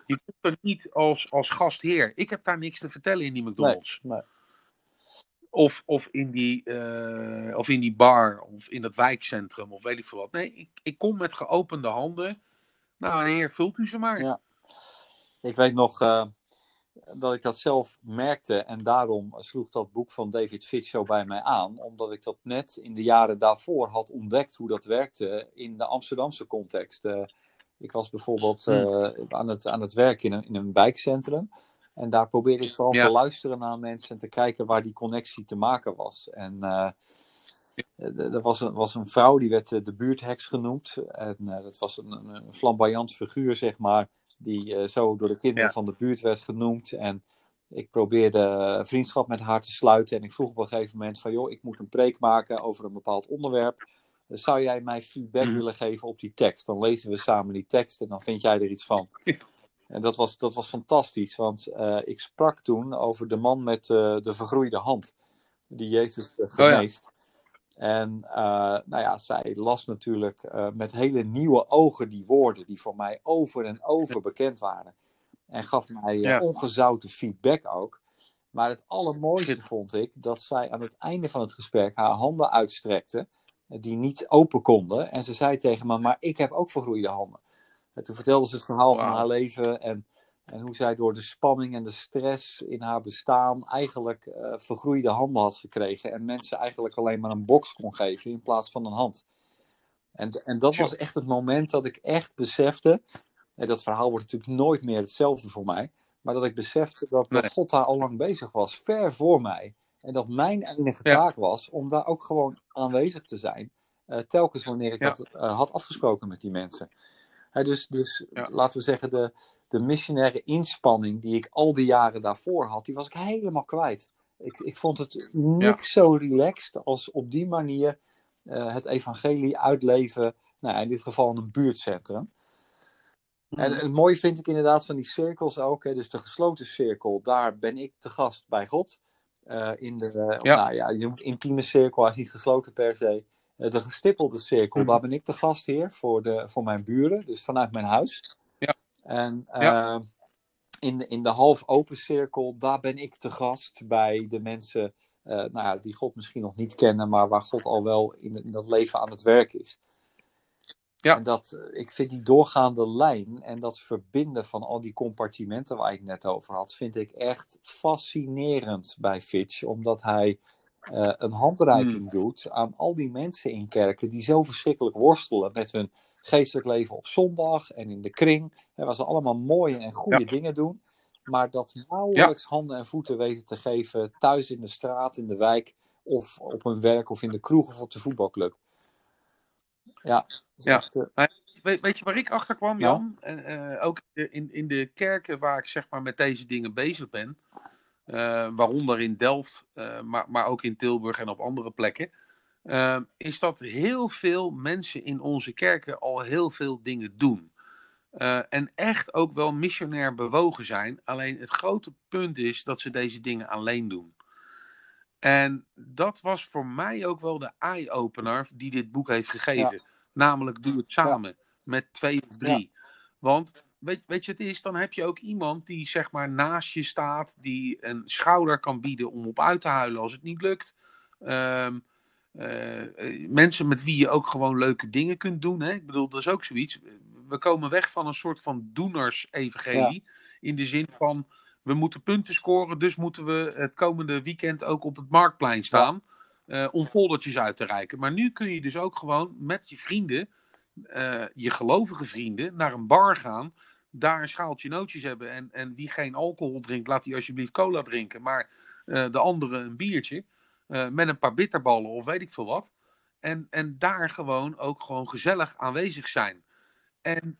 Je komt er niet als, als gastheer. Ik heb daar niks te vertellen in die McDonald's. nee. Of, of, in die, eh, of in die bar, of in dat wijkcentrum, of weet ik veel wat. Nee, ik, ik kom met geopende handen. Nou, heer, vult u ze maar. Ja. Ik weet nog uh, dat ik dat zelf merkte en daarom sloeg dat boek van David Fitch zo bij mij aan, omdat ik dat net in de jaren daarvoor had ontdekt hoe dat werkte in de Amsterdamse context. Uh, ik was bijvoorbeeld uh, aan, het, aan het werk in een, in een wijkcentrum. En daar probeerde ik vooral Ja. te luisteren naar mensen en te kijken waar die connectie te maken was. En uh, er was een, was een vrouw, die werd de buurtheks genoemd. En uh, dat was een, een flamboyant figuur, zeg maar, die zo door de kinderen Ja. van de buurt werd genoemd. En ik probeerde vriendschap met haar te sluiten. En ik vroeg op een gegeven moment van, joh, ik moet een preek maken over een bepaald onderwerp. Zou jij mij feedback Mhm. willen geven op die tekst? Dan lezen we samen die tekst en dan vind jij er iets van. En dat was, dat was fantastisch, want uh, ik sprak toen over de man met uh, de vergroeide hand, die Jezus uh, geneest. Oh ja. En nou ja, zij las natuurlijk met hele nieuwe ogen die woorden, die voor mij over en over bekend waren. En gaf mij Ja. ongezouten feedback ook. Maar het allermooiste vond ik dat zij aan het einde van het gesprek haar handen uitstrekte, die niet open konden. En ze zei tegen me, maar ik heb ook vergroeide handen. En toen vertelde ze het verhaal wow. van haar leven en, en hoe zij door de spanning en de stress in haar bestaan eigenlijk uh, vergroeide handen had gekregen. En mensen eigenlijk alleen maar een box kon geven in plaats van een hand. En, en dat was echt het moment dat ik echt besefte. En dat verhaal wordt natuurlijk nooit meer hetzelfde voor mij. Maar dat ik besefte dat, dat God daar al lang bezig was, ver voor mij. En dat mijn enige Ja. taak was om daar ook gewoon aanwezig te zijn. Uh, telkens wanneer ik Ja. dat uh, had afgesproken met die mensen. Hè, dus dus Ja. laten we zeggen, de, de missionaire inspanning die ik al die jaren daarvoor had, die was ik helemaal kwijt. Ik, ik vond het niks zo relaxed als op die manier uh, het evangelie uitleven. Nou, in dit geval in een buurtcentrum. Mhm. En het mooie vind ik inderdaad van die cirkels ook. Hè, dus de gesloten cirkel, daar ben ik te gast bij God. Uh, in de uh, Ja. Nou, ja, je intieme cirkel, hij is niet gesloten per se. Uh, de gestippelde cirkel, Mhm. daar ben ik de gastheer voor, de, voor mijn buren, dus vanuit mijn huis. Ja. En Ja. in, de, in de half open cirkel, daar ben ik te gast bij de mensen nou die God misschien nog niet kennen, maar waar God al wel in, in dat leven aan het werk is. Ja. En dat, ik vind die doorgaande lijn en dat verbinden van al die compartimenten waar ik net over had, vind ik echt fascinerend bij Fitch. Omdat hij uh, een handreiking Hmm. doet aan al die mensen in kerken die zo verschrikkelijk worstelen met hun geestelijk leven op zondag en in de kring. En waar ze allemaal mooie en goede Ja. dingen doen. Maar dat nauwelijks handen en voeten weten te geven thuis in de straat, in de wijk. of op hun werk of in de kroeg of op de voetbalclub. Ja, ja. Echt, uh... weet, weet, je waar ik achter kwam, Jan? Ja? En, ook in, in de kerken waar ik zeg maar met deze dingen bezig ben, waaronder in Delft, maar, maar ook in Tilburg en op andere plekken. is dat heel veel mensen in onze kerken al heel veel dingen doen. Uh, en echt ook wel missionair bewogen zijn. Alleen het grote punt is dat ze deze dingen alleen doen. En dat was voor mij ook wel de eye-opener die dit boek heeft gegeven. Namelijk, doe het samen met twee of drie. Want weet, weet je, het is, dan heb je ook iemand die zeg maar naast je staat, die een schouder kan bieden om op uit te huilen als het niet lukt. Um, uh, mensen met wie je ook gewoon leuke dingen kunt doen. Hè? Ik bedoel, dat is ook zoiets we komen weg van een soort van doeners-evangelie. In de zin van, we moeten punten scoren, dus moeten we het komende weekend ook op het marktplein staan. Uh, om foldertjes uit te reiken. Maar nu kun je dus ook gewoon met je vrienden, uh, je gelovige vrienden, naar een bar gaan. Daar een schaaltje nootjes hebben. En, en wie geen alcohol drinkt, laat die alsjeblieft cola drinken. Maar uh, de andere een biertje. met een paar bitterballen of weet ik veel wat. En, en daar gewoon ook gewoon gezellig aanwezig zijn en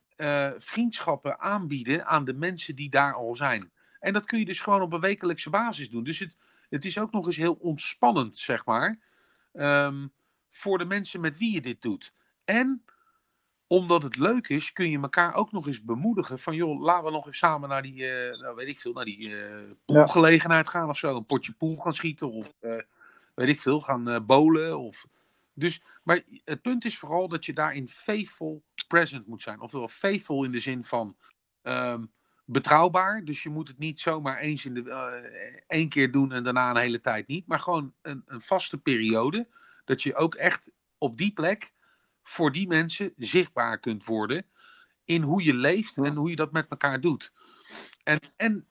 vriendschappen aanbieden aan de mensen die daar al zijn. En dat kun je dus gewoon op een wekelijkse basis doen. Dus het, het is ook nog eens heel ontspannend, zeg maar, um, voor de mensen met wie je dit doet. En omdat het leuk is, kun je elkaar ook nog eens bemoedigen van, joh, laten we nog eens samen naar die, uh, nou weet ik veel, naar die uh, poolgelegenheid gaan of zo. Een potje pool gaan schieten of, weet ik veel, gaan bolen of... Dus, maar het punt is vooral dat je daarin faithful present moet zijn. Oftewel faithful in de zin van um, betrouwbaar. Dus je moet het niet zomaar eens in de uh, één keer doen en daarna een hele tijd niet. Maar gewoon een, een vaste periode. Dat je ook echt op die plek voor die mensen zichtbaar kunt worden. In hoe je leeft en hoe je dat met elkaar doet. En, en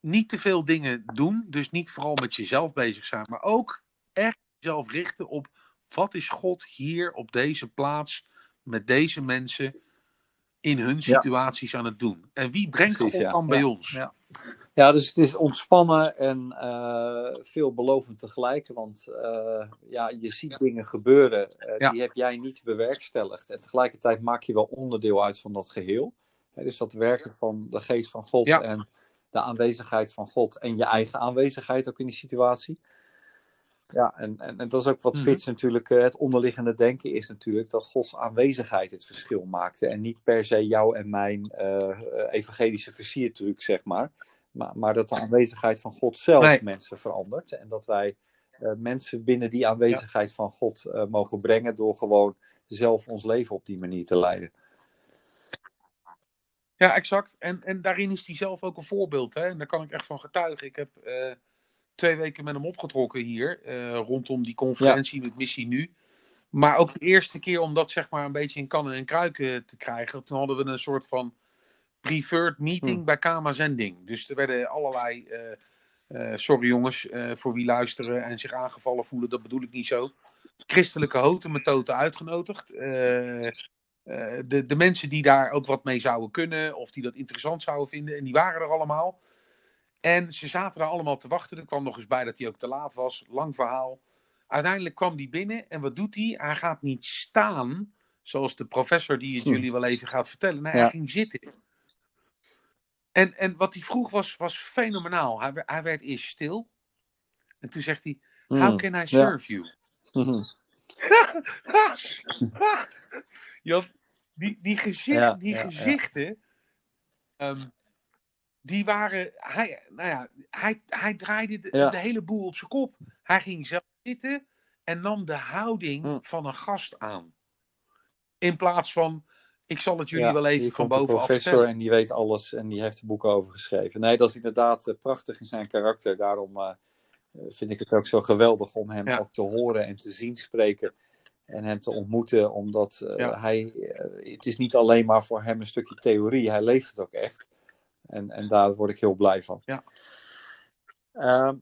niet te veel dingen doen. Dus niet vooral met jezelf bezig zijn. Maar ook echt jezelf richten op wat is God hier op deze plaats met deze mensen in hun situaties aan het doen? En wie brengt Precies, God dan bij ons? Ja. ja, dus het is ontspannen en uh, veelbelovend tegelijk. Want uh, ja, je ziet dingen gebeuren, uh, die heb jij niet bewerkstelligd. En tegelijkertijd maak je wel onderdeel uit van dat geheel. dus dat werken van de geest van God en de aanwezigheid van God en je eigen aanwezigheid ook in die situatie. Ja, en, en, en dat is ook wat. Fitz natuurlijk, uh, het onderliggende denken is natuurlijk dat Gods aanwezigheid het verschil maakte. En niet per se jou en mijn uh, evangelische versiertruc, zeg maar. maar. Maar dat de aanwezigheid van God zelf mensen verandert. En dat wij uh, mensen binnen die aanwezigheid van God mogen brengen door gewoon zelf ons leven op die manier te leiden. Ja, exact. En, en daarin is hij zelf ook een voorbeeld. Hè? En daar kan ik echt van getuigen. Ik heb twee weken met hem opgetrokken hier. Uh, rondom die conferentie met Missie Nu. Maar ook de eerste keer om dat zeg maar een beetje in kannen en kruiken te krijgen. Toen hadden we een soort van preferred meeting hmm. bij Kama Zending. Dus er werden allerlei, uh, uh, sorry jongens voor wie luisteren en zich aangevallen voelen, dat bedoel ik niet zo. Christelijke hotenmethoden uitgenodigd. de, de mensen die daar ook wat mee zouden kunnen of die dat interessant zouden vinden. En die waren er allemaal. En ze zaten daar allemaal te wachten. Er kwam nog eens bij dat hij ook te laat was. Lang verhaal. Uiteindelijk kwam hij binnen en wat doet hij? Hij gaat niet staan, zoals de professor die het hm. jullie wel even gaat vertellen. Nee, hij ging zitten. En, en wat hij vroeg was, was fenomenaal. Hij, hij werd eerst stil. En toen zegt hij, hm. how can I serve you? Mhm. die, die, gezicht, die gezichten... Ehm, die waren. Hij, nou ja, hij, hij draaide de, de, hele boel op zijn kop. Hij ging zelf zitten en nam de houding hm. van een gast aan. In plaats van. Ik zal het jullie wel even van bovenaf professor vertellen. en die weet alles en die heeft er boeken over geschreven. Nee, dat is inderdaad uh, prachtig in zijn karakter. Daarom uh, vind ik het ook zo geweldig om hem ook te horen en te zien spreken. En hem te ontmoeten, omdat uh, hij. het is niet alleen maar voor hem een stukje theorie, hij leeft het ook echt. En, en daar word ik heel blij van. Ja. Uh,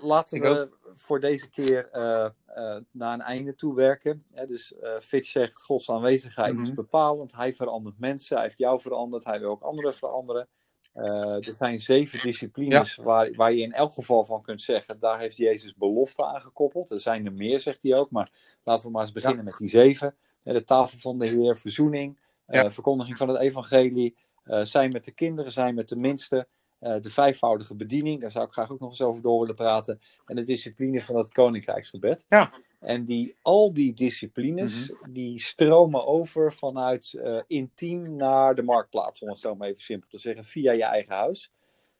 laten we voor deze keer uh, uh, naar een einde toe werken. dus uh, Fitch zegt, Gods aanwezigheid is mhm. bepalend. Hij verandert mensen, hij heeft jou veranderd, hij wil ook anderen veranderen. Er zijn zeven disciplines waar, waar je in elk geval van kunt zeggen, daar heeft Jezus belofte aan gekoppeld. Er zijn er meer, zegt hij ook, maar laten we maar eens beginnen met die zeven. De tafel van de Heer, verzoening, verkondiging van het evangelie, zijn met de kinderen, zijn met de minsten, de vijfvoudige bediening, daar zou ik graag ook nog eens over door willen praten, en de discipline van het koninkrijksgebed. Ja. En die, al die disciplines, mhm. die stromen over vanuit uh, intiem naar de marktplaats, om het zo maar even simpel te zeggen, via je eigen huis.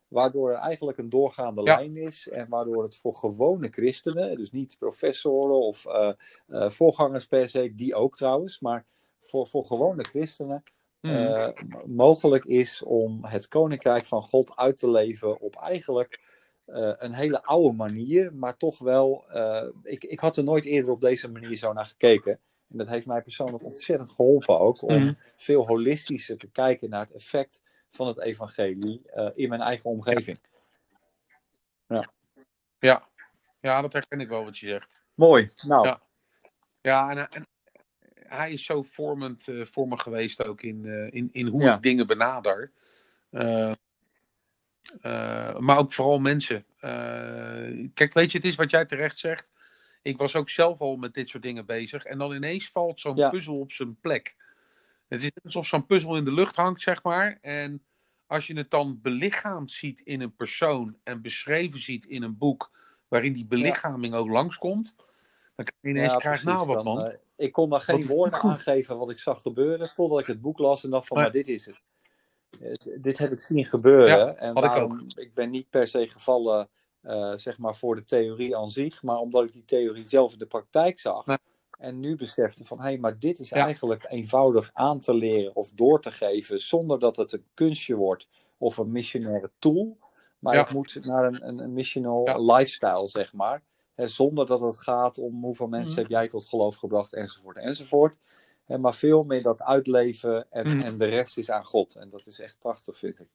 Waardoor er eigenlijk een doorgaande lijn is en waardoor het voor gewone christenen, dus niet professoren of uh, uh, voorgangers per se, die ook trouwens, maar voor, voor gewone christenen mm. mogelijk is om het koninkrijk van God uit te leven op eigenlijk uh, een hele oude manier, maar toch wel. Uh, ik, ik had er nooit eerder op deze manier zo naar gekeken. En dat heeft mij persoonlijk ontzettend geholpen ook om mm. veel holistischer te kijken naar het effect van het evangelie uh, in mijn eigen omgeving. Ja. ja. Ja, dat herken ik wel wat je zegt. Mooi. Nou. Ja, ja en, en hij is zo vormend voor me geweest ook in, in, in hoe ja. ik dingen benader. Uh, maar ook vooral mensen. Kijk, weet je, het is wat jij terecht zegt. Ik was ook zelf al met dit soort dingen bezig. En dan ineens valt zo'n ja. puzzel op zijn plek. Het is alsof zo'n puzzel in de lucht hangt, zeg maar. En als je het dan belichaamd ziet in een persoon en beschreven ziet in een boek waarin die belichaming ja. ook langskomt, dan krijg je ineens, ja, krijg nou wat man. Ik kon daar geen woorden aangeven wat ik zag gebeuren, totdat ik het boek las en dacht van, maar, maar dit is het. Eh, dit heb ik zien gebeuren. en daarom, ik, ik, ben niet per se gevallen uh, zeg maar voor de theorie aan zich, maar omdat ik die theorie zelf in de praktijk zag. En nu besefte van, hé, hey, maar dit is eigenlijk eenvoudig aan te leren of door te geven, zonder dat het een kunstje wordt of een missionaire tool. Maar ja. het moet naar een, een, een missional lifestyle, zeg maar. Zonder dat het gaat om hoeveel mensen mhm. heb jij tot geloof gebracht, enzovoort, enzovoort maar veel meer dat uitleven en, mm. en de rest is aan God. En dat is echt prachtig, vind ik.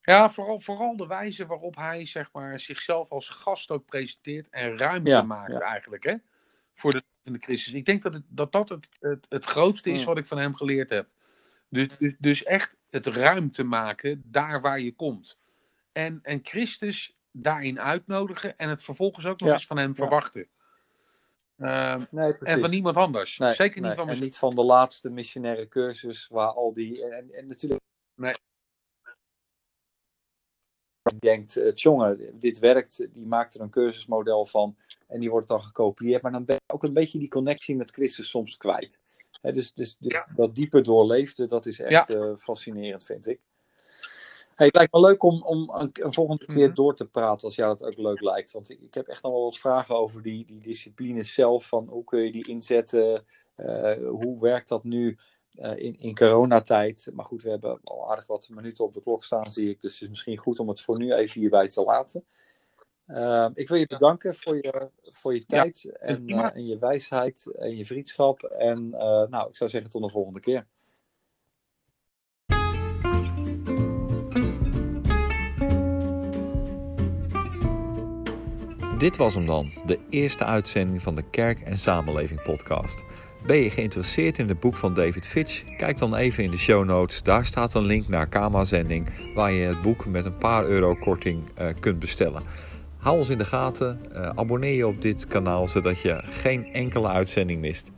Ja, vooral, vooral de wijze waarop hij zeg maar, zichzelf als gast ook presenteert en ruimte maakt eigenlijk hè, voor de, de Christus. Ik denk dat het, dat, dat het, het, het grootste is mm. wat ik van hem geleerd heb. Dus, dus, dus echt het ruimte maken daar waar je komt. En, en Christus daarin uitnodigen en het vervolgens ook nog eens van hem verwachten. Uh, nee, en van niemand anders. Nee, Zeker niet van En niet van de laatste missionaire cursus waar al die. En, en natuurlijk. Nee. Je denkt, uh, jongen, dit werkt, die maakt er een cursusmodel van en die wordt dan gekopieerd. Maar dan ben je ook een beetje die connectie met Christus soms kwijt. dus dus, dus ja. dat dieper doorleefde, dat is echt ja. uh, fascinerend, vind ik. Hey, het lijkt me leuk om, om een, een volgende keer mhm. door te praten als jou dat ook leuk lijkt. Want ik, ik heb echt nog wel wat vragen over die, die discipline zelf. Van hoe kun je die inzetten? Uh, hoe werkt dat nu uh, in, in coronatijd? Maar goed, we hebben al aardig wat minuten op de klok staan, zie ik. Dus het is misschien goed om het voor nu even hierbij te laten. Uh, ik wil je bedanken voor je, voor je tijd ja, en, en, je wijsheid en je vriendschap. En nou, ik zou zeggen tot de volgende keer. Dit was hem dan, de eerste uitzending van de Kerk en Samenleving podcast. Ben je geïnteresseerd in het boek van David Fitch? Kijk dan even in de show notes. Daar staat een link naar Kama-zending waar je het boek met een paar euro korting uh, kunt bestellen. Hou ons in de gaten, uh, abonneer je op dit kanaal zodat je geen enkele uitzending mist.